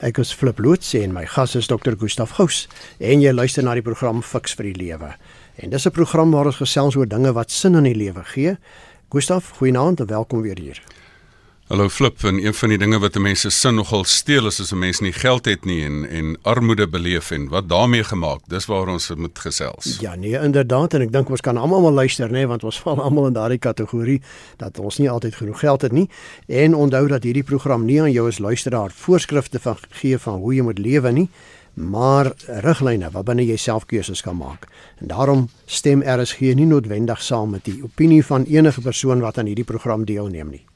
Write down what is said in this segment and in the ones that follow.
Ek is Flip Loots en my gas is Dr. Gustaf Gous en jy luister na die program Fix vir die Lewe. En dis 'n program waar ons gesels oor dinge wat sin in die lewe gee. Gustaf, goeienaand en welkom weer hier. Hallo Flip, en een van die dinge wat mense sin nogal steel is as 'n mens nie geld het nie en en armoede beleef en wat daarmee gemaak. Dis waar ons moet gesels. Ja, nee, inderdaad en ek dink ons kan almal maar luister nê, nee, want ons val almal in daardie kategorie dat ons nie altyd genoeg geld het nie. En onthou dat hierdie program nie aan jou as luisteraar voorskrifte van gee van hoe jy moet lewe nie, maar riglyne waarbinne jy self keuses kan maak. En daarom stem RSG nie noodwendig saam met die opinie van enige persoon wat aan hierdie program deelneem nie.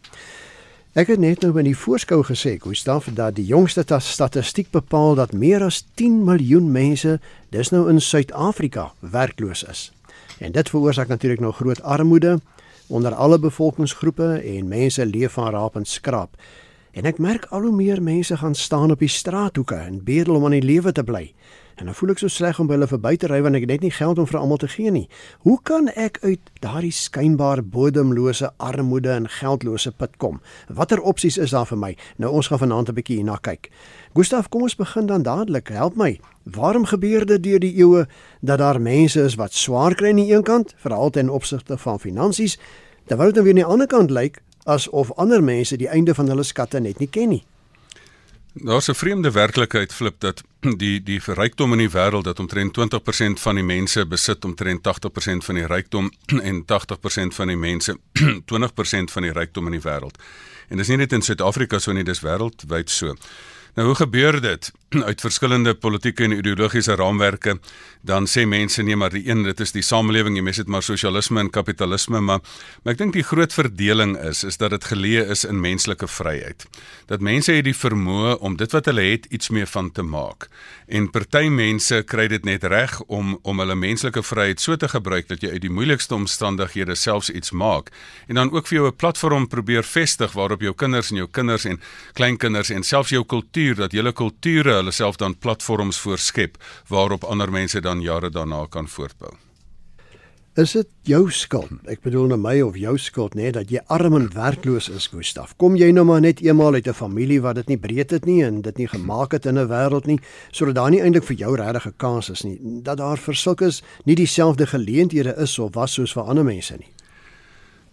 Ek het net nou in die voorskou gesê, Gustaf, dat die jongste statistiek bepaal dat meer as 10 miljoen mense dis nou in Suid-Afrika werkloos is. En dit veroorsaak natuurlik nou groot armoede onder alle bevolkingsgroepe en mense leef van raap en skraap. En ek merk al hoe meer mense gaan staan op die straathoeke en bedel om aan die lewe te bly. En dan voel ek so sleg om by hulle verby te ry want ek het net nie geld om vir almal te gee nie. Hoe kan ek uit daardie skynbaar bodemlose armoede en geldlose put kom? Watter opsies is daar vir my? Nou ons gaan vanaand 'n bietjie hierna kyk. Gustaf, kom ons begin dan dadelik. Help my. Waarom gebeur dit deur die eeue dat daar mense is wat swaar kry aan die een kant, veral ten opsigte van finansies, terwyl dit dan weer aan die ander kant lyk asof ander mense die einde van hulle skatte net nie ken nie? Daar's 'n vreemde werklikheid flip dat die die rykdom in die wêreld dat omtrent 20% van die mense besit omtrent 80% van die rykdom en 80% van die mense 20% van die rykdom in die wêreld. En dis nie net in Suid-Afrika so nie, dis wêreldwyd so. Nou hoe gebeur dit uit verskillende politieke en ideologiese raamwerke? Dan sê mense nee maar die een dit is die samelewing, jy mes dit maar sosialisme en kapitalisme, maar maar ek dink die groot verdeling is is dat dit geleë is in menslike vryheid. Dat mense het die vermoë om dit wat hulle het iets meer van te maak. En party mense kry dit net reg om om hulle menslike vryheid so te gebruik dat jy uit die moeilikste omstandighede selfs iets maak en dan ook vir jou 'n platform probeer vestig waarop jou kinders en jou kinders en kleinkinders en selfs jou kultuur kultuur dat julle kulture hulle self dan platforms voorskep waarop ander mense dan jare daarna kan voortbou. Is dit jou skuld? Ek bedoel nou my of jou skuld nê dat jy arm en werkloos is, Gustaf. Kom jy nou maar net eenmaal uit 'n familie wat dit nie breed het nie en dit nie gemaak het in 'n wêreld nie, sodat daar nie eintlik vir jou regtig 'n kans is nie. Dat daar vir sulkes nie dieselfde geleenthede is of was soos vir ander mense nie.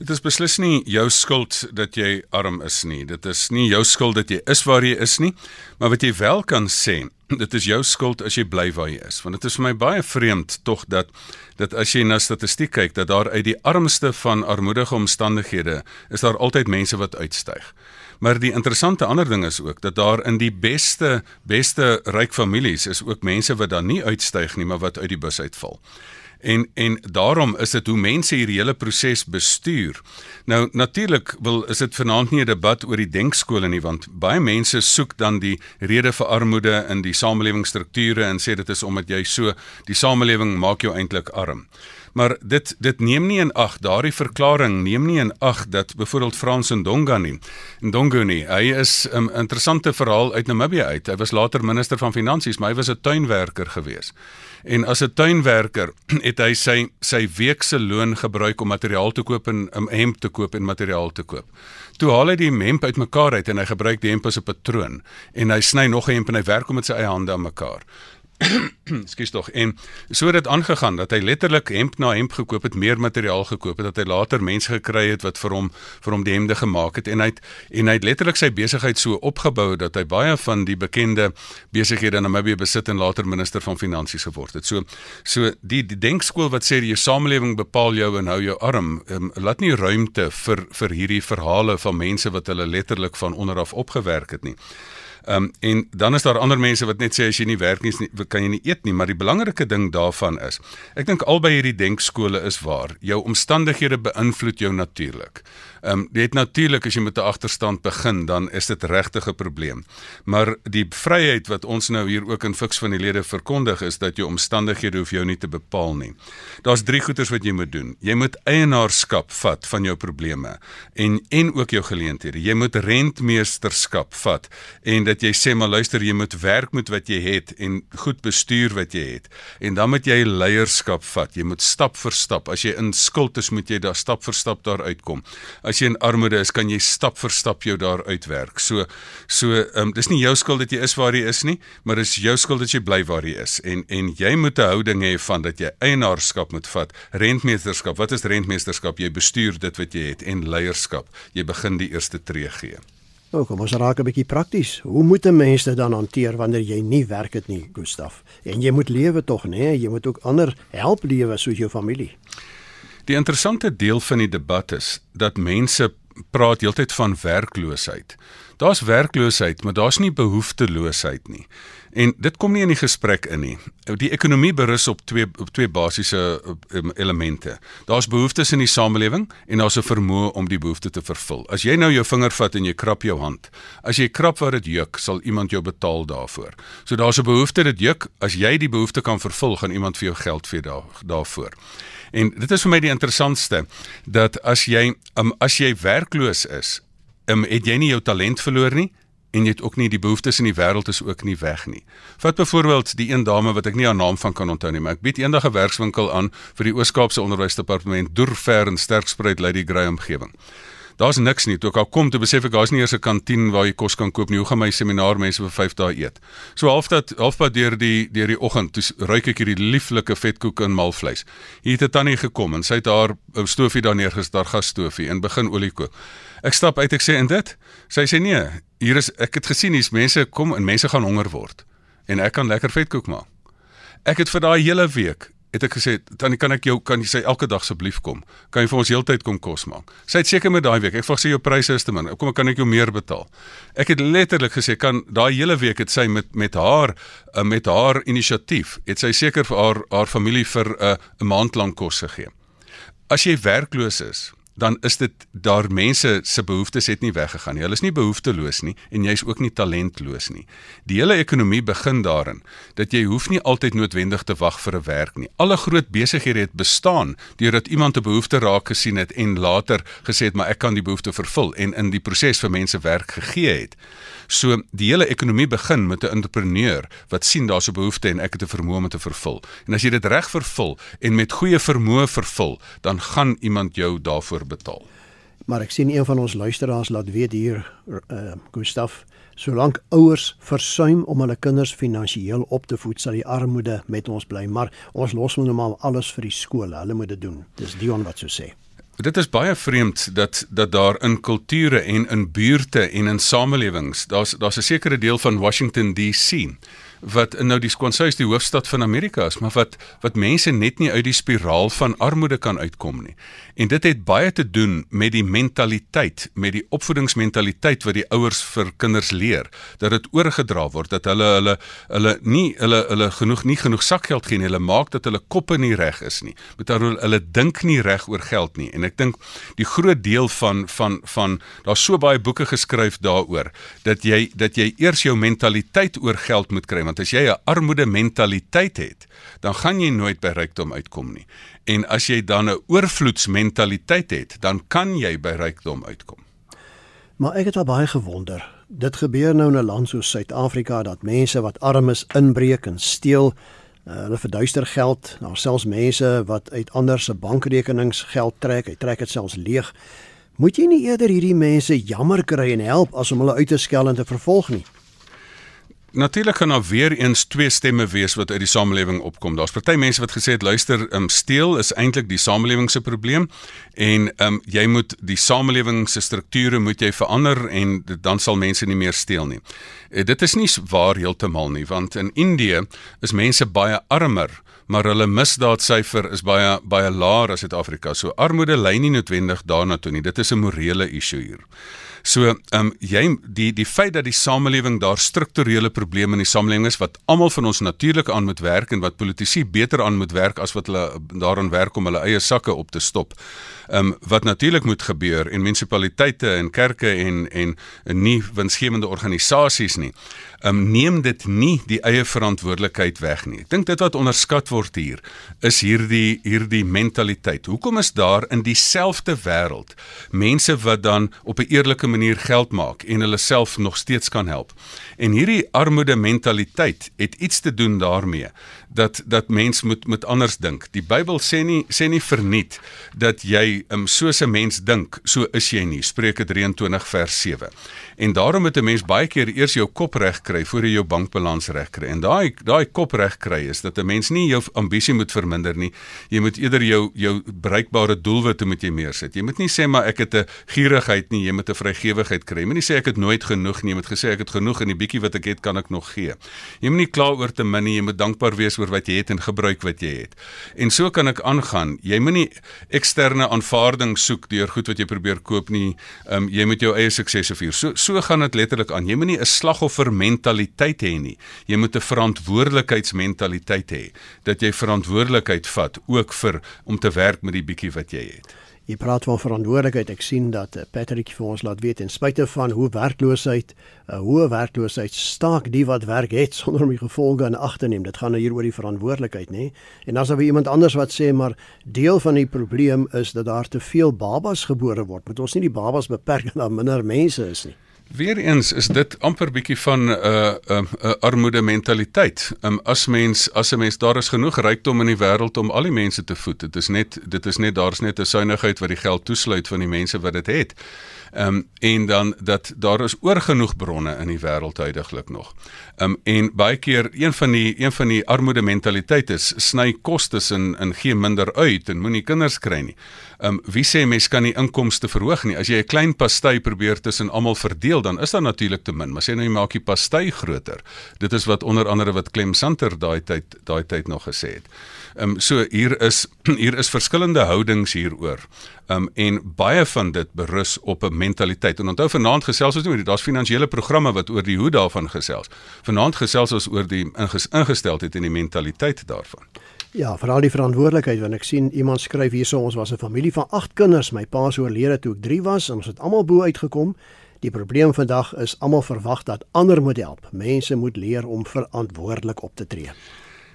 Dit is beslis nie jou skuld dat jy arm is nie. Dit is nie jou skuld dat jy is waar jy is nie, maar wat jy wel kan sê, dit is jou skuld as jy bly waar jy is. Want dit is vir my baie vreemd tog dat dat as jy na statistiek kyk dat daar uit die armste van armoedige omstandighede is daar altyd mense wat uitstyg. Maar die interessante ander ding is ook dat daar in die beste beste ryk families is ook mense wat dan nie uitstyg nie, maar wat uit die bus uitval. En en daarom is dit hoe mense hierdie hele proses bestuur. Nou natuurlik wil is dit vanaand nie 'n debat oor die denkskole nie want baie mense soek dan die rede vir armoede in die samelewingsstrukture en sê dit is omdat jy so die samelewing maak jou eintlik arm. Maar dit dit neem nie in ag daardie verklaring neem nie in ag dat byvoorbeeld Frans Ndonga nie. Ndonga nie. Hy is 'n um, interessante verhaal uit Namibië uit. Hy was later minister van finansies, maar hy was 'n tuinwerker geweest. En as 'n tuinwerker het hy sy sy week se loon gebruik om materiaal te koop en 'n um, hemp te koop en materiaal te koop. Toe haal hy die hemp uitmekaar uit en hy gebruik die hemp as 'n patroon en hy sny nog 'n hemp en hy werk hom met sy eie hande aan mekaar. Skus tog. En so het dit aangegaan dat hy letterlik hemp na hemp gekoop het, meer materiaal gekoop het dat hy later mense gekry het wat vir hom vir hom die hemde gemaak het en hy het en hy het letterlik sy besigheid so opgebou dat hy baie van die bekende besighede in Namibië besit en later minister van finansies geword het. So so die die denkskool wat sê die samelewing bepaal jou en hou jou arm, um, laat nie ruimte vir vir hierdie verhale van mense wat hulle letterlik van onder af opgewerk het nie. Ehm um, en dan is daar ander mense wat net sê as jy nie werk nie, kan jy nie eet nie, maar die belangrike ding daarvan is, ek dink albei hierdie denkskole is waar. Jou omstandighede beïnvloed jou natuurlik. Ehm um, jy het natuurlik as jy met 'n agterstand begin, dan is dit regtig 'n probleem. Maar die vryheid wat ons nou hier ook in fiks van die lede verkondig is dat jou omstandighede hoef jou nie te bepaal nie. Daar's drie goeters wat jy moet doen. Jy moet eienaarskap vat van jou probleme en en ook jou geleenthede. Jy moet rentmeesterskap vat en dat jy sê maar luister jy moet werk met wat jy het en goed bestuur wat jy het. En dan moet jy leierskap vat. Jy moet stap vir stap. As jy in skuld is moet jy daar stap vir stap daar uitkom. As jy in armoede is kan jy stap vir stap jou daar uitwerk. So so um, dis nie jou skuld dat jy is waar jy is nie maar dis jou skuld dat jy bly waar jy is. En en jy moet 'n houding hê van dat jy eienaarskap moet vat rentmeesterskap. Wat is rentmeesterskap? Jy bestuur dit wat jy het en leierskap. Jy begin die eerste tree gee Nou kom ons raak 'n bietjie prakties. Hoe moet 'n mens dit dan hanteer wanneer jy nie werk het nie, Gustaf? En jy moet lewe tog, nê? Nee? Jy moet ook ander help lewe soos jou familie. Die interessante deel van die debat is dat mense praat heeltyd van werkloosheid. Daar's werkloosheid, maar daar's nie behoefteloosheid nie. En dit kom nie in die gesprek in nie. Die ekonomie berus op twee op twee basiese um, elemente. Daar's behoeftes in die samelewing en daar's 'n vermoë om die behoefte te vervul. As jy nou jou vinger vat en jy krap jou hand, as jy krap waar dit juk, sal iemand jou betaal daarvoor. So daar's 'n behoefte dit juk, as jy die behoefte kan vervul, gaan iemand vir jou geld gee daar daarvoor. En dit is vir my die interessantste dat as jy um, as jy werkloos is, um, het jy nie jou talent verloor nie en jy het ook nie die behoeftes in die wêreld is ook nie weg nie. Vat byvoorbeeld die een dame wat ek nie haar naam van kan onthou nie, maar ek bied eendag 'n werkswinkel aan vir die Oos-Kaapse Onderwysdepartement Doorver en Sterkspruit Lady Grey omgewing. Daar's niks nie. Toe ek al kom, toe besef ek daar's nie eers 'n kantien waar jy kos kan koop nie. Hoe gaan my seminar mense vir 5 dae eet? So halfpad halfpad deur die deur die oggend, toe ruik ek hierdie lieflike vetkoek en malvleis. Hier het 'n tannie gekom en sy het haar stofie daar neergesit, haar gasstofie en begin olie kook. Ek stap uit ek sê en dit? Sy sê nee, hier is ek het gesien hier's mense kom en mense gaan honger word en ek kan lekker vetkoek maak. Ek het vir daai hele week het ek gesê tannie kan ek jou kan jy sê elke dag asseblief kom. Kan jy vir ons heeltyd kom kos maak? Sy het seker met daai week. Ek vra sy jou pryse is te min. Kom kan ek jou meer betaal? Ek het letterlik gesê kan daai hele week het sy met met haar uh, met haar inisiatief het sy seker vir haar haar familie vir eh, 'n uh, maand lank kos gegee. As jy werkloos is, dan is dit daar mense se behoeftes het nie weggegaan nie. Hulle is nie behoefteloos nie en jy's ook nie talentloos nie. Die hele ekonomie begin daarin dat jy hoef nie altyd noodwendig te wag vir 'n werk nie. Alle groot besighede het bestaan deurdat iemand 'n behoefte raak gesien het en later gesê het maar ek kan die behoefte vervul en in die proses vir mense werk gegee het. So die hele ekonomie begin met 'n entrepreneur wat sien daar's 'n behoefte en ek het 'n vermoë om dit te vervul. En as jy dit reg vervul en met goeie vermoë vervul, dan gaan iemand jou daarvoor betaal. Maar ek sien een van ons luisteraars laat weet hier uh Gustaf, solank ouers versuim om hulle kinders finansiëel op te voed, sal die armoede met ons bly, maar ons los nou maar alles vir die skole. Hulle moet dit doen. Dis Dion wat so sê. Dit is baie vreemd dat dat daar in kulture en in buurte en in samelewings, daar's daar's 'n sekere deel van Washington DC wat nou die Skonshuis die hoofstad van Amerika is, maar wat wat mense net nie uit die spiraal van armoede kan uitkom nie. En dit het baie te doen met die mentaliteit, met die opvoedingsmentaliteit wat die ouers vir kinders leer, dat dit oorgedra word dat hulle hulle hulle nie hulle hulle genoeg nie genoeg sakgeld gee nie, hulle maak dat hulle koppe nie reg is nie. Met ander woorde, hulle dink nie reg oor geld nie. En ek dink die groot deel van van van daar's so baie boeke geskryf daaroor dat jy dat jy eers jou mentaliteit oor geld moet kry, want as jy 'n armoede mentaliteit het, dan gaan jy nooit by rykdom uitkom nie. En as jy dan 'n oorvloedsmentaliteit het, dan kan jy by rykdom uitkom. Maar ek het al baie gewonder. Dit gebeur nou in 'n land soos Suid-Afrika dat mense wat arm is inbreek en steel. Uh, hulle verduister geld. Daar selfs mense wat uit ander se bankrekenings geld trek. Hy trek dit selfs leeg. Moet jy nie eerder hierdie mense jammer kry en help as om hulle uit te skel en te vervolg nie? Natuurlik kan daar weer eens twee stemme wees wat uit die samelewing opkom. Daar's party mense wat gesê het luister, um, steel is eintlik die samelewing se probleem en um, jy moet die samelewing se strukture moet jy verander en dan sal mense nie meer steel nie. Uh, dit is nie waar heeltemal nie, want in Indië is mense baie armer maar hulle misdaadsyfer is baie baie laer as Suid-Afrika. So armoede lei nie noodwendig daarna toe nie. Dit is 'n morele issue hier. So, ehm um, jy die die feit dat die samelewing daar strukturele probleme in die samelewing is wat almal van ons natuurlik aan moet werk en wat politici beter aan moet werk as wat hulle daaraan werk om hulle eie sakke op te stop. Ehm um, wat natuurlik moet gebeur en munisipaliteite en kerke en en, en nie winsgewende organisasies nie. Ehm um, neem dit nie die eie verantwoordelikheid weg nie. Ek dink dit wat onderskat word hier is hierdie hierdie mentaliteit. Hoekom is daar in dieselfde wêreld mense wat dan op 'n eerlike manier geld maak en hulle self nog steeds kan help. En hierdie armoede mentaliteit het iets te doen daarmee dat dat mens moet moet anders dink. Die Bybel sê nie sê nie verniet dat jy um, soos 'n mens dink, so is jy nie. Spreuke 23 vers 7. En daarom moet 'n mens baie keer eers jou kop reg kry voor jy jou bankbalans reg kry. En daai daai kop reg kry is dat 'n mens nie jou ambisie moet verminder nie. Jy moet eerder jou jou bereikbare doelwitte moet jy meer sit. Jy moet nie sê maar ek het 'n gierigheid nie, jy moet 'n vrygewigheid kry. Jy moet nie sê ek het nooit genoeg nie, jy moet gesê ek het genoeg en die bietjie wat ek het kan ek nog gee. Jy moet nie kla oor te min nie, jy moet dankbaar wees oor wat jy het en gebruik wat jy het. En so kan ek aangaan. Jy moenie eksterne aanvaarding soek deur goed wat jy probeer koop nie. Ehm um, jy moet jou eie suksese vier. So so gaan dit letterlik aan. Jy moenie 'n slagoffer mentaliteit hê nie. Jy moet 'n verantwoordelikheidsmentaliteit hê dat jy verantwoordelikheid vat ook vir om te werk met die bietjie wat jy het. Jy praat van verantwoordelikheid. Ek sien dat eh, Patrick vir ons laat weet en spite van hoe werkloosheid, 'n uh, hoë werkloosheid staak die wat werk het sonder om die gevolge in ag te neem. Dit gaan nou hier oor die verantwoordelikheid, nê? En dan is daar iemand anders wat sê maar deel van die probleem is dat daar te veel babas gebore word. Moet ons nie die babas beperk na minder mense is nie. Weereens is dit amper bietjie van 'n uh, 'n uh, uh, armoede mentaliteit. Um, as mens as 'n mens daar is genoeg rykdom in die wêreld om al die mense te voed. Dit is net dit is net daar's net 'n suinigheid wat die geld toesluit van die mense wat dit het. Ehm um, en dan dat daar is oorgenoeg bronne in die wêreld heidaglik nog. Ehm um, en baie keer een van die een van die armoede mentaliteite is sny kostes in in gee minder uit en moenie kinders kry nie. Ehm um, wie sê mens kan die inkomste verhoog nie? As jy 'n klein pasty probeer tussen almal verdeel, dan is daar natuurlik te min. Maar sê nou jy maak die pasty groter. Dit is wat onder andere wat Clem Santer daai tyd daai tyd nog gesê het. Ehm um, so hier is hier is verskillende houdings hieroor. Ehm um, en baie van dit berus op 'n mentaliteit. En onthou vanaand gesels ons nie daar's finansiële programme wat oor die hoe daarvan gesels. Vanaand gesels ons oor die inges, ingesteldheid en die mentaliteit daarvan. Ja, veral die verantwoordelikheid want ek sien iemand skryf hierso ons was 'n familie van 8 kinders. My pa se oorlede toe ek 3 was en ons het almal bo uitgekom. Die probleem vandag is almal verwag dat ander moet help. Mense moet leer om verantwoordelik op te tree.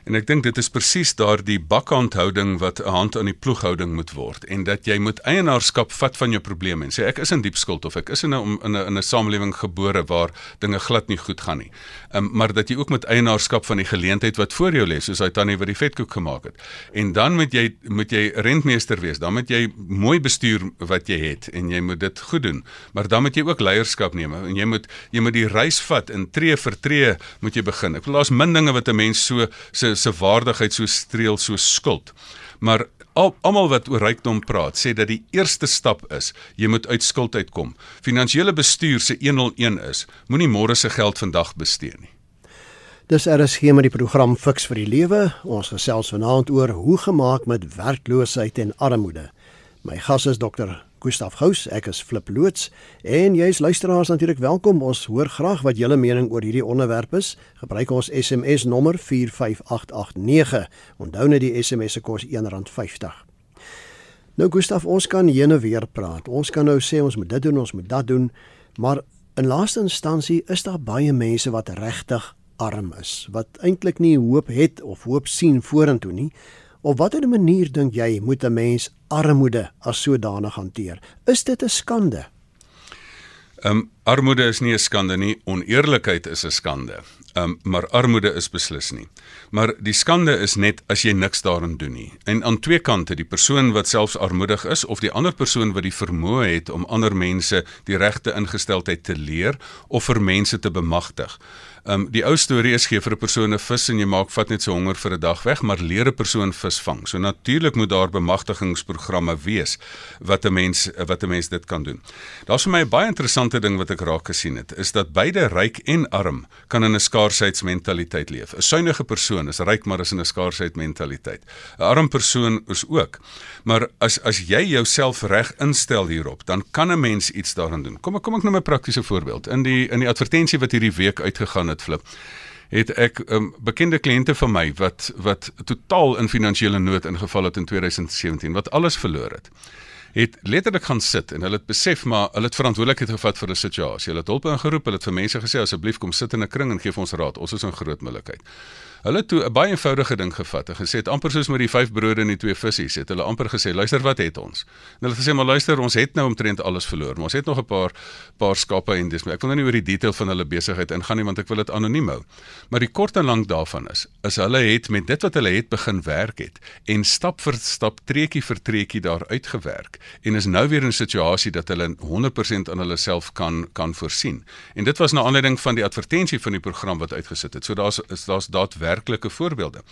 En ek dink dit is presies daardie bakhandhouding wat 'n hand aan die ploeghouding moet word en dat jy moet eienaarskap vat van jou probleme en sê ek is in diep skuld of ek is in 'n in 'n in 'n samelewing gebore waar dinge glad nie goed gaan nie. Um, maar dat jy ook met eienaarskap van die geleentheid wat voor jou lê, soos hy tannie wat die vetkoek gemaak het. En dan moet jy moet jy rentmeester wees. Dan moet jy mooi bestuur wat jy het en jy moet dit goed doen. Maar dan moet jy ook leierskap neem en jy moet jy moet die reis vat in tree vir tree moet jy begin. Ek wil daar's min dinge wat 'n mens so se se waardigheid so streel so skuld. Maar almal wat oor rykdom praat, sê dat die eerste stap is jy moet uit skuld uitkom. Finansiële bestuur se 101 is moenie môre se geld vandag bestee nie. Dis RSG met die program Fix vir die Lewe. Ons gesels vanaand oor hoe gemaak met werkloosheid en armoede. My gas is dokter Gustaf Gous, ek is Flip loods en jy's luisteraars natuurlik welkom. Ons hoor graag wat julle mening oor hierdie onderwerp is. Gebruik ons SMS nommer 45889. Onthou net die SMS se kos R1.50. Nou Gustaf, ons kan hierne weer praat. Ons kan nou sê ons moet dit doen, ons moet dat doen, maar in laaste instansie is daar baie mense wat regtig arm is, wat eintlik nie hoop het of hoop sien vorentoe nie. Op watter manier dink jy moet 'n mens armoede as sodanig hanteer? Is dit 'n skande? Ehm um, armoede is nie 'n skande nie, oneerlikheid is 'n skande. Ehm um, maar armoede is beslis nie. Maar die skande is net as jy niks daarin doen nie. En aan twee kante, die persoon wat selfs armoedig is of die ander persoon wat die vermoë het om ander mense die regte ingesteldheid te leer of vir mense te bemagtig. Ehm um, die ou storie is gee vir 'n persoon 'n vis en jy maak vat net so honger vir 'n dag weg, maar leer 'n persoon vis vang. So natuurlik moet daar bemagtigingsprogramme wees wat 'n mens wat 'n mens dit kan doen. Daar's vir my 'n baie interessante ding wat ek raak gesien het, is dat beide ryk en arm kan in 'n skaarsheidmentaliteit leef. 'n Suiwige persoon is ryk maar is in 'n skaarsheidmentaliteit. 'n Arm persoon is ook. Maar as as jy jouself reg instel hierop, dan kan 'n mens iets daaraan doen. Kom ek kom ek nou 'n praktiese voorbeeld. In die in die advertensie wat hierdie week uitgegaan het dit flip het ek um, bekende kliënte van my wat wat totaal in finansiële nood ingeval het in 2017 wat alles verloor het het letterlik gaan sit en hulle het besef maar hulle het verantwoordelikheid gevat vir 'n situasie. Hulle het hulp ingeroep, hulle het vir mense gesê asseblief kom sit in 'n kring en gee vir ons raad. Ons is in groot moeilikheid. Hulle het toe 'n baie eenvoudige ding gevat en gesê het amper soos met die vyf brode en die twee visse, het hulle amper gesê, "Luister, wat het ons?" En hulle het gesê, "Maar luister, ons het nou omtrent alles verloor, maar ons het nog 'n paar paar skape en dis, maar ek wil nou nie oor die detail van hulle besigheid ingaan nie want ek wil dit anoniem hou. Maar die kort en lank daarvan is, is hulle het met dit wat hulle het begin werk het en stap vir stap treetjie vir treetjie daar uitgewerk en is nou weer in 'n situasie dat hulle 100% aan hulle self kan kan voorsien. En dit was na aanleiding van die advertensie van die program wat uitgesit het. So daar's daar's daadwerklike voorbeelde.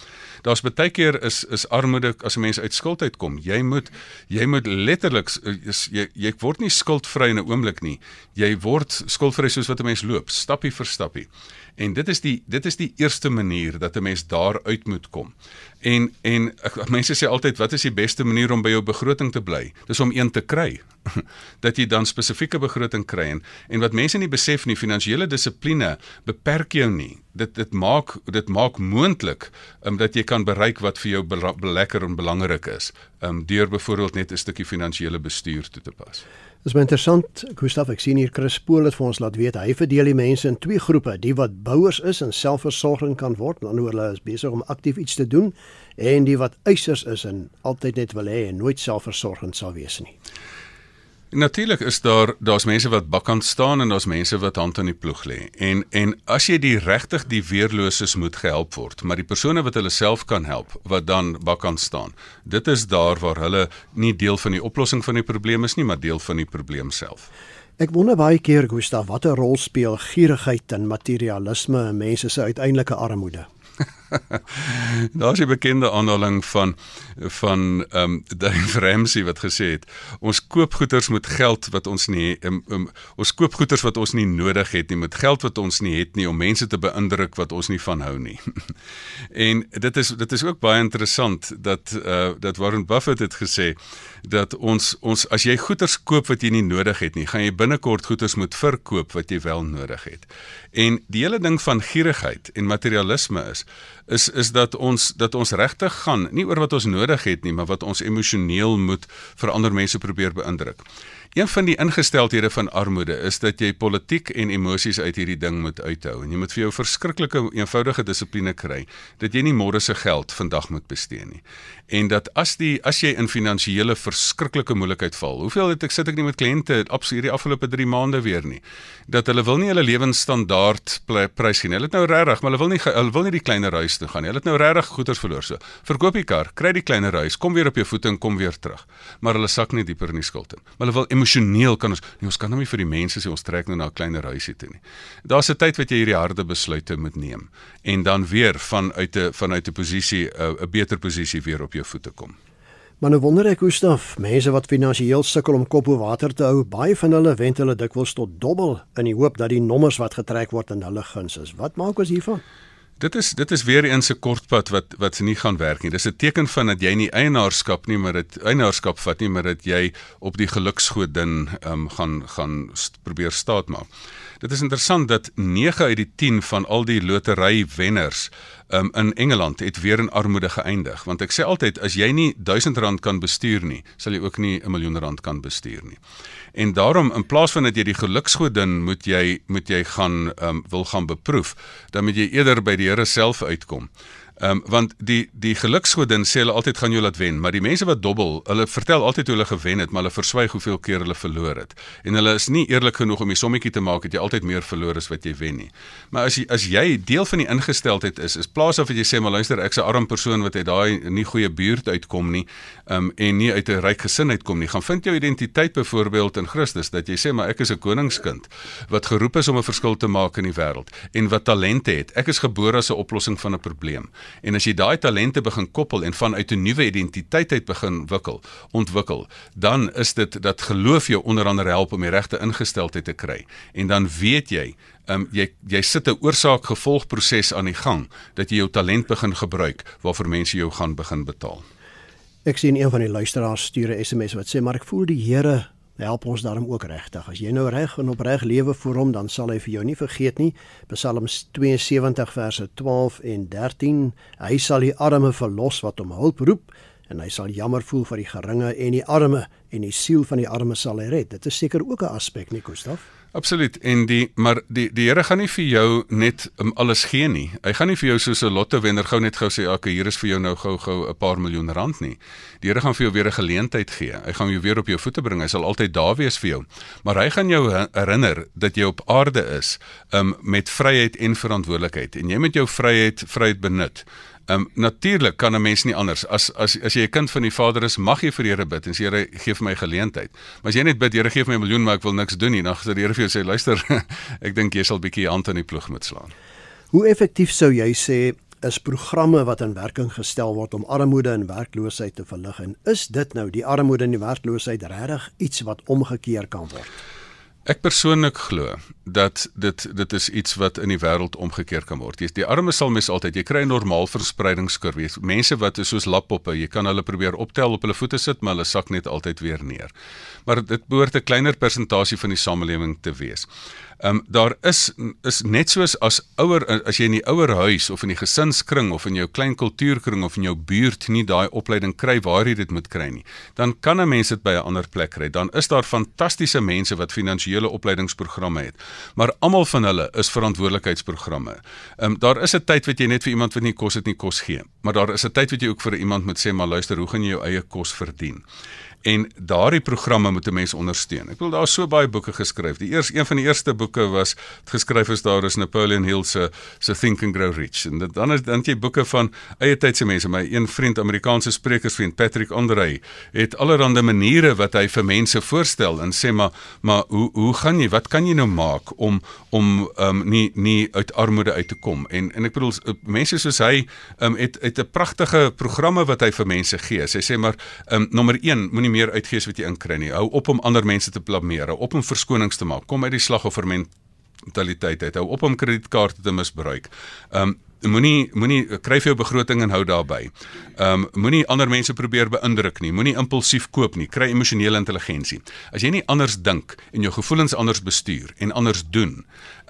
Daar's baie keer is is armoede as 'n mens uit skuld uitkom. Jy moet jy moet letterlik is, jy jy word nie skuldvry in 'n oomblik nie. Jy word skuldvry soos wat 'n mens loop, stappie vir stappie. En dit is die dit is die eerste manier dat 'n mens daar uit moet kom. En en mense sê altyd wat is die beste manier om by jou begroting te bly? Dis om een te kry. dat jy dan spesifieke begroting kry en en wat mense nie besef nie, finansiële dissipline beperk jou nie. Dit dit maak dit maak moontlik um, dat jy kan bereik wat vir jou lekker en belangrik is. Um deur byvoorbeeld net 'n stukkie finansiële bestuur toe te pas. Dis baie interessant. Gustaf, ek sien hier Chris Pool het vir ons laat weet hy verdeel die mense in twee groepe, die wat bouers is en selfversorging kan word, dan oor hulle is besig om aktief iets te doen en die wat eisers is en altyd net wil hê en nooit selfversorgend sal wees nie. Natuurlik is daar daar's mense wat bakkant staan en daar's mense wat hand aan die ploeg lê. En en as jy die regtig die weerloses moet gehelp word, maar die persone wat hulle self kan help wat dan bakkant staan. Dit is daar waar hulle nie deel van die oplossing van die probleem is nie, maar deel van die probleem self. Ek wonder baie keer Gustav, watter rol speel gierigheid en materialisme in mense se uiteindelike armoede? Daar's 'n bekende aanhaling van van ehm um, Dave Ramsey wat gesê het: "Ons koop goederes met geld wat ons nie um, um, ons koop goederes wat ons nie nodig het nie met geld wat ons nie het nie om mense te beïndruk wat ons nie van hou nie." en dit is dit is ook baie interessant dat uh, dat Warren Buffett het gesê dat ons ons as jy goederes koop wat jy nie nodig het nie, gaan jy binnekort goederes moet verkoop wat jy wel nodig het. En die hele ding van gierigheid en materialisme is is is dat ons dat ons regtig gaan nie oor wat ons nodig het nie, maar wat ons emosioneel moet vir ander mense probeer beïndruk. Een van die ingesteldhede van armoede is dat jy politiek en emosies uit hierdie ding moet uithou en jy moet vir jou verskriklike eenvoudige dissipline kry dat jy nie môre se geld vandag moet bestee nie. En dat as die as jy in finansiële verskriklike moeilikheid val. Hoeveel het ek sit ek nie met kliënte op hierdie afgelope 3 maande weer nie. Dat hulle wil nie hulle lewensstandaard prys nie. Hulle het nou regtig, maar hulle wil nie hulle wil nie die kleiner huis toe gaan nie. Hulle het nou regtig goeder verloor so. Verkoop die kar, kry die kleiner huis, kom weer op jou voete en kom weer terug. Maar hulle sak nie dieper in die skuld in. Maar hulle wil emosioneel kan ons nie ons kan nou nie vir die mense sê ons trek nou na 'n kleiner huisie toe nie. Daar's 'n tyd wat jy hierdie harde besluite moet neem en dan weer vanuit 'n vanuit 'n posisie 'n beter posisie weer op jou voete kom. Maar nou wonder ek hoe staf mense wat finansiëel sukkel om kop bo water te hou, baie van hulle wend hulle dikwels tot dobbel in die hoop dat die nommers wat getrek word in hulle guns is. Wat maak ons hiervan? Dit is dit is weer eens 'n kortpad wat wat nie gaan werk nie. Dis 'n teken van dat jy nie eienaarskap nie, maar dit eienaarskap vat nie, maar dat jy op die geluksgodin ehm um, gaan gaan st probeer staat maak. Dit is interessant dat 9 uit die 10 van al die lotery wenners um, in Engeland het weer in armoede geëindig want ek sê altyd as jy nie 1000 rand kan bestuur nie sal jy ook nie 'n miljoen rand kan bestuur nie en daarom in plaas van dat jy die geluksgodin moet jy moet jy gaan um, wil gaan beproef dan moet jy eerder by die Here self uitkom Ehm um, want die die geluksgodin sê hulle altyd gaan jou laat wen, maar die mense wat dobbel, hulle vertel altyd hoe hulle gewen het, maar hulle verswyg hoeveel keer hulle verloor het. En hulle is nie eerlik genoeg om die sommetjie te maak dat jy altyd meer verloor as wat jy wen nie. Maar as jy as jy deel van die ingesteldheid is, is plaas of jy sê maar luister, ek's 'n arm persoon wat uit daai nie goeie buurt uitkom nie, ehm um, en nie uit 'n ryk gesin uitkom nie, gaan vind jou identiteit byvoorbeeld in Christus dat jy sê maar ek is 'n koningskind wat geroep is om 'n verskil te maak in die wêreld en wat talente het. Ek is gebore as 'n oplossing van 'n probleem. En as jy daai talente begin koppel en vanuit 'n nuwe identiteit uit begin wikkel, ontwikkel, dan is dit dat geloof jou onder andere help om die regte ingesteldheid te kry. En dan weet jy, um, jy jy sit 'n oorsaak-gevolg proses aan die gang dat jy jou talent begin gebruik waarvoor mense jou gaan begin betaal. Ek sien een van die luisteraars stuur 'n SMS wat sê maar ek voel die Here help ons daarom ook regtig. As jy nou reg en opreg lewe vir hom, dan sal hy vir jou nie vergeet nie. Psalms 72 verse 12 en 13. Hy sal die arme verlos wat hom hulp roep en hy sal jammer voel vir die geringe en die arme en die siel van die arme sal hy red. Dit is seker ook 'n aspek nie, Gustaf? Absoluut. En die maar die die Here gaan nie vir jou net um, alles gee nie. Hy gaan nie vir jou soos 'n lotto wenner gou net gou sê, "Ag, hier is vir jou nou gou gou 'n paar miljoen rand nie." Die Here gaan vir jou weer 'n geleentheid gee. Hy gaan jou weer op jou voete bring. Hy sal altyd daar wees vir jou. Maar hy gaan jou herinner dat jy op aarde is um, met vryheid en verantwoordelikheid en jy moet jou vryheid vryheid benut. Ehm um, natuurlik kan 'n mens nie anders as as as jy 'n kind van die Vader is, mag jy vir Here bid en sê Here gee vir my geleentheid. Maar as jy net bid Here gee vir my 'n miljoen maar ek wil niks doen nie, dan sê die Here vir jou sê luister, ek dink jy sal bietjie hand in die ploeg moet slaan. Hoe effektief sou jy sê is programme wat in werking gestel word om armoede en werkloosheid te verlig en is dit nou die armoede en die werkloosheid regtig iets wat omgekeer kan word? Ek persoonlik glo dat dit dit is iets wat in die wêreld omgekeer kan word. Jy die armes sal mes altyd, jy kry 'n normaal verspreidingskurwe. Mense wat is soos lappoppe, jy kan hulle probeer optel op hulle voete sit, maar hulle sak net altyd weer neer. Maar dit behoort 'n kleiner persentasie van die samelewing te wees. Ehm um, daar is is net soos as ouer as jy in die ouer huis of in die gesinskring of in jou klein kultuurkring of in jou buurt nie daai opleiding kry waar jy dit moet kry nie, dan kan 'n mens dit by 'n ander plek kry. Dan is daar fantastiese mense wat finansiële opleidingsprogramme het, maar almal van hulle is verantwoordelikheidsprogramme. Ehm um, daar is 'n tyd wat jy net vir iemand wat nie kos het nie kos gee, maar daar is 'n tyd wat jy ook vir iemand moet sê maar luister, hoe gaan jy jou eie kos verdien? En daardie programme moet 'n mens ondersteun. Ek bedoel daar so baie boeke geskryf. Die eerste een van die eerste boeke was geskryf is daar is Napoleon Hill se se Think and Grow Rich. En dan is dan jy boeke van eie tydse mense. My een vriend, Amerikaanse sprekersvriend Patrick Andre, het allerlei maniere wat hy vir mense voorstel en sê maar maar hoe hoe gaan jy? Wat kan jy nou maak om om um nie nie uit armoede uit te kom? En en ek bedoel mense soos hy um het het 'n pragtige programme wat hy vir mense gee. Hy sê maar um nommer 1 moenie meer uitgee as wat jy inkry nie. Hou op om ander mense te blameer, hou op om verskonings te maak. Kom uit die slagoffer mentaliteit uit. Hou op om kredietkaarte te misbruik. Um moenie moenie kry vir jou begroting en hou daarby. Um, moenie ander mense probeer beïndruk nie. Moenie impulsief koop nie. Kry emosionele intelligensie. As jy nie anders dink en jou gevoelens anders bestuur en anders doen,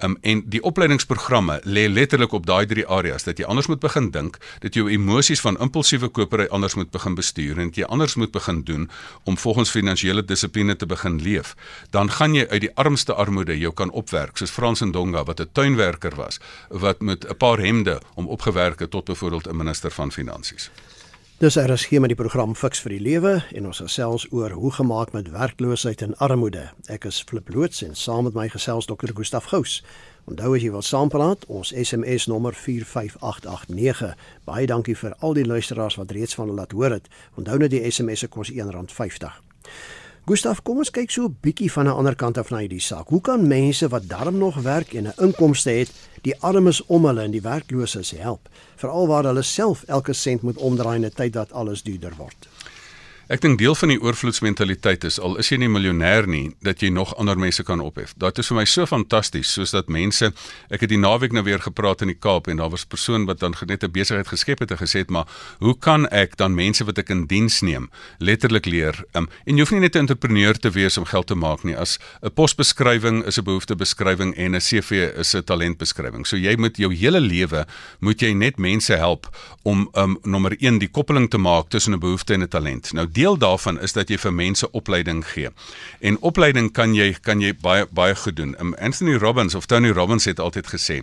um, en die opleidingsprogramme lê letterlik op daai drie areas dat jy anders moet begin dink, dat jy jou emosies van impulsiewe kopery anders moet begin bestuur en dat jy anders moet begin doen om volgens finansiële dissipline te begin leef, dan gaan jy uit die armste armoede jou kan opwerk, soos Frans Ndonga wat 'n tuinwerker was, wat met 'n paar hemde om opgewerk het tot byvoorbeeld 'n minister van finansies. Dis is skema die program Fix vir die Lewe en ons gesels oor hoe gemaak met werkloosheid en armoede. Ek is Flip Loots en saam met my gesels Dr. Gustaf Gous. Onthou as jy wil saampraat, ons SMS nommer 45889. Baie dankie vir al die luisteraars wat reeds van hulle laat hoor het. Onthou net die SMS se kos R1.50. Gustaf, kom ons kyk so 'n bietjie van 'n ander kant af na hierdie saak. Hoe kan mense wat darm nog werk en 'n inkomste het, die armes om hulle en die werklooses help, veral waar hulle self elke sent moet omdraai in 'n tyd dat alles duurder word? Ek dink deel van die oorvloedsmentaliteit is al is jy nie miljonair nie, dat jy nog ander mense kan ophef. Dit is vir my so fantasties soos dat mense ek het die naweek nou weer gepraat in die Kaap en daar was 'n persoon wat dan net 'n besigheid geskep het en gesê het maar hoe kan ek dan mense wat ek in diens neem letterlik leer um, en jy hoef nie net 'n entrepreneur te wees om geld te maak nie as 'n posbeskrywing is 'n behoeftebeskrywing en 'n CV is 'n talentbeskrywing. So jy moet jou hele lewe moet jy net mense help om um, nommer 1 die koppeling te maak tussen 'n behoefte en 'n talent. Nou deel daarvan is dat jy vir mense opleiding gee. En opleiding kan jy kan jy baie baie goed doen. Um, Anthony Robbins of Tony Robbins het altyd gesê,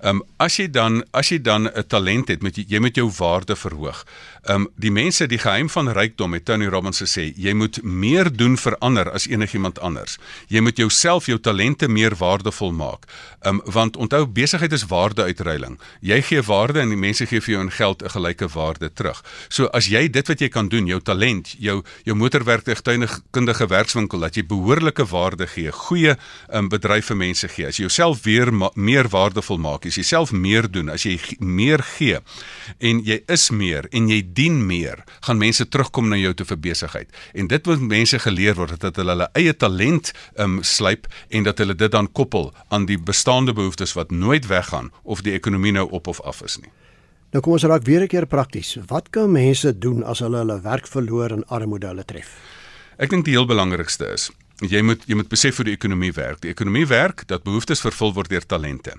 Ehm um, as jy dan as jy dan 'n talent het, moet jy jy moet jou waarde verhoog. Ehm um, die mense die geheim van rykdom het Tony Robbins gesê, jy moet meer doen vir ander as enigiemand anders. Jy moet jouself jou talente meer waardevol maak. Ehm um, want onthou besigheid is waardeuitruiling. Jy gee waarde en die mense gee vir jou in geld 'n gelyke waarde terug. So as jy dit wat jy kan doen, jou talent, jou jou motorwerktuigkundige werkswinkel dat jy behoorlike waarde gee, goeie ehm um, bedryf vir mense gee. As jy jouself weer meer waardevol maak, as jy self meer doen, as jy meer gee en jy is meer en jy dien meer, gaan mense terugkom na jou toe vir besigheid. En dit wat mense geleer word dat hulle hulle eie talent um slyp en dat hulle dit dan koppel aan die bestaande behoeftes wat nooit weggaan of die ekonomie nou op of af is nie. Nou kom ons raak weer 'n keer prakties. Wat kan mense doen as hulle hulle werk verloor en armoede hulle tref? Ek dink die heel belangrikste is jy moet jy moet besef hoe die ekonomie werk. Die ekonomie werk dat behoeftes vervul word deur talente.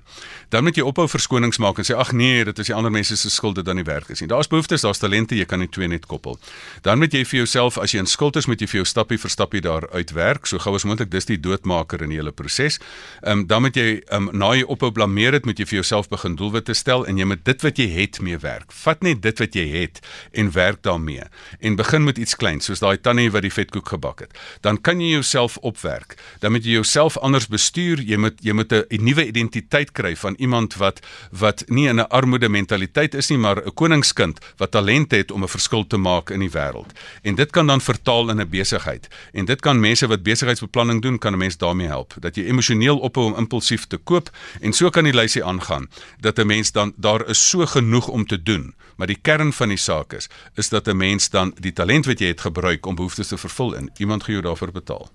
Dan moet jy ophou verskonings maak en sê ag nee, dit is die ander mense se skuld dat dan nie werk is nie. Daar's behoeftes, daar's talente, jy kan nie twee net koppel. Dan moet jy vir jouself as jy in skuld is, moet jy vir jou stappie vir stappie daar uitwerk. So gou as moontlik dis die doodmaker in die hele proses. Ehm um, dan moet jy ehm um, na jy ophou blameer dit, moet jy vir jouself begin doelwitte stel en jy moet dit wat jy het mee werk. Vat net dit wat jy het en werk daarmee. En begin met iets kleins, soos daai tannie wat die vetkoek gebak het. Dan kan jy jouself opwerk. Dan moet jy jouself anders bestuur. Jy moet jy moet 'n nuwe identiteit kry van iemand wat wat nie in 'n armoede mentaliteit is nie, maar 'n koningskind wat talent het om 'n verskil te maak in die wêreld. En dit kan dan vertaal in 'n besigheid. En dit kan mense wat besigheidsbeplanning doen, kan 'n mens daarmee help. Dat jy emosioneel ophou om impulsief te koop en so kan die lysie aangaan dat 'n mens dan daar is so genoeg om te doen. Maar die kern van die saak is is dat 'n mens dan die talent wat jy het gebruik om behoeftes te vervul en iemand gaan jou daarvoor betaal.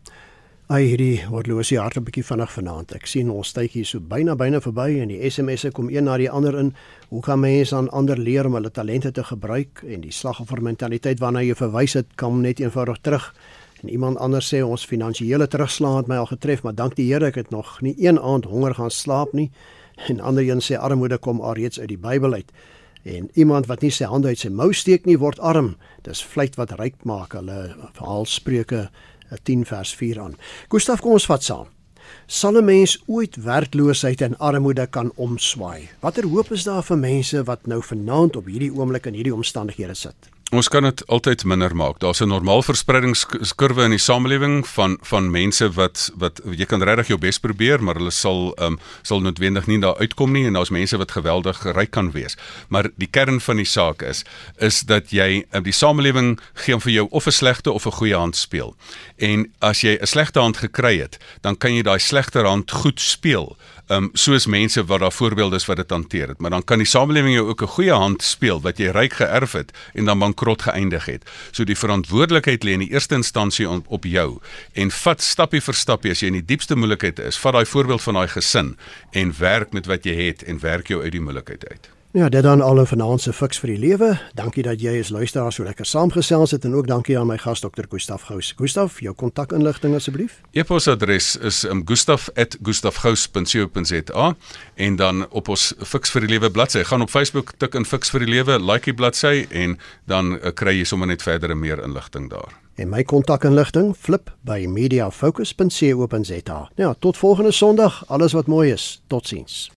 Ai hierdie horlosie hart 'n bietjie vinnig vanaand. Ek sien ons tydjie so byna byna verby en die SMS'e kom een na die ander in. Hoe kan mense aan ander leer om hulle talente te gebruik en die slagoffermentaliteit waarna jy verwys het, kom net eenvoudig terug. En iemand anders sê ons finansiële terugslag het my al getref, maar dank die Here ek het nog nie een aand honger gaan slaap nie. En ander een sê armoede kom alreeds uit die Bybel uit. En iemand wat nie sy hande uit sy mou steek nie word arm. Dis vleit wat ryk maak. Hulle verhaal Spreuke 10 vers 4 aan. Gustaf, kom ons vat saam. Sal 'n mens ooit werkloosheid en armoede kan omswaai? Watter hoop is daar vir mense wat nou vanaand op hierdie oomblik in hierdie omstandighede sit? Ons kan dit altyd minder maak. Daar's 'n normaal verspreidingskurwe in die samelewing van van mense wat wat jy kan regtig jou bes probeer, maar hulle sal ehm um, sal noodwendig nie daar uitkom nie en daar's mense wat geweldig ryk kan wees. Maar die kern van die saak is is dat jy uh, die samelewing gee vir jou of 'n slegte of 'n goeie hand speel. En as jy 'n slegte hand gekry het, dan kan jy daai slegter hand goed speel um, soos mense wat daar voorbeelde is wat dit hanteer het, maar dan kan die samelewing jou ook 'n goeie hand speel wat jy ryk geërf het en dan bankrot geëindig het. So die verantwoordelikheid lê in die eerste instansie op, op jou en vat stappie vir stappie as jy in die diepste moeilikheid is, vat daai voorbeeld van daai gesin en werk met wat jy het en werk jou uit die moeilikheid uit. Ja, dit dan al 'n finansiële fiks vir die lewe. Dankie dat jy as luisteraar so lekker saamgesels het en ook dankie aan my gas dokter Gustaf Gous. Gustaf, jou kontakinligting asseblief. E-posadres is um, gustaf@gustafgous.co.za en dan op ons fiks vir die lewe bladsy. Gaan op Facebook tik in fiks vir die lewe, like die bladsy en dan uh, kry jy sommer net verdere meer inligting daar. En my kontakinligting flip by mediafocus.co.za. Ja, tot volgende Sondag. Alles wat mooi is. Totsiens.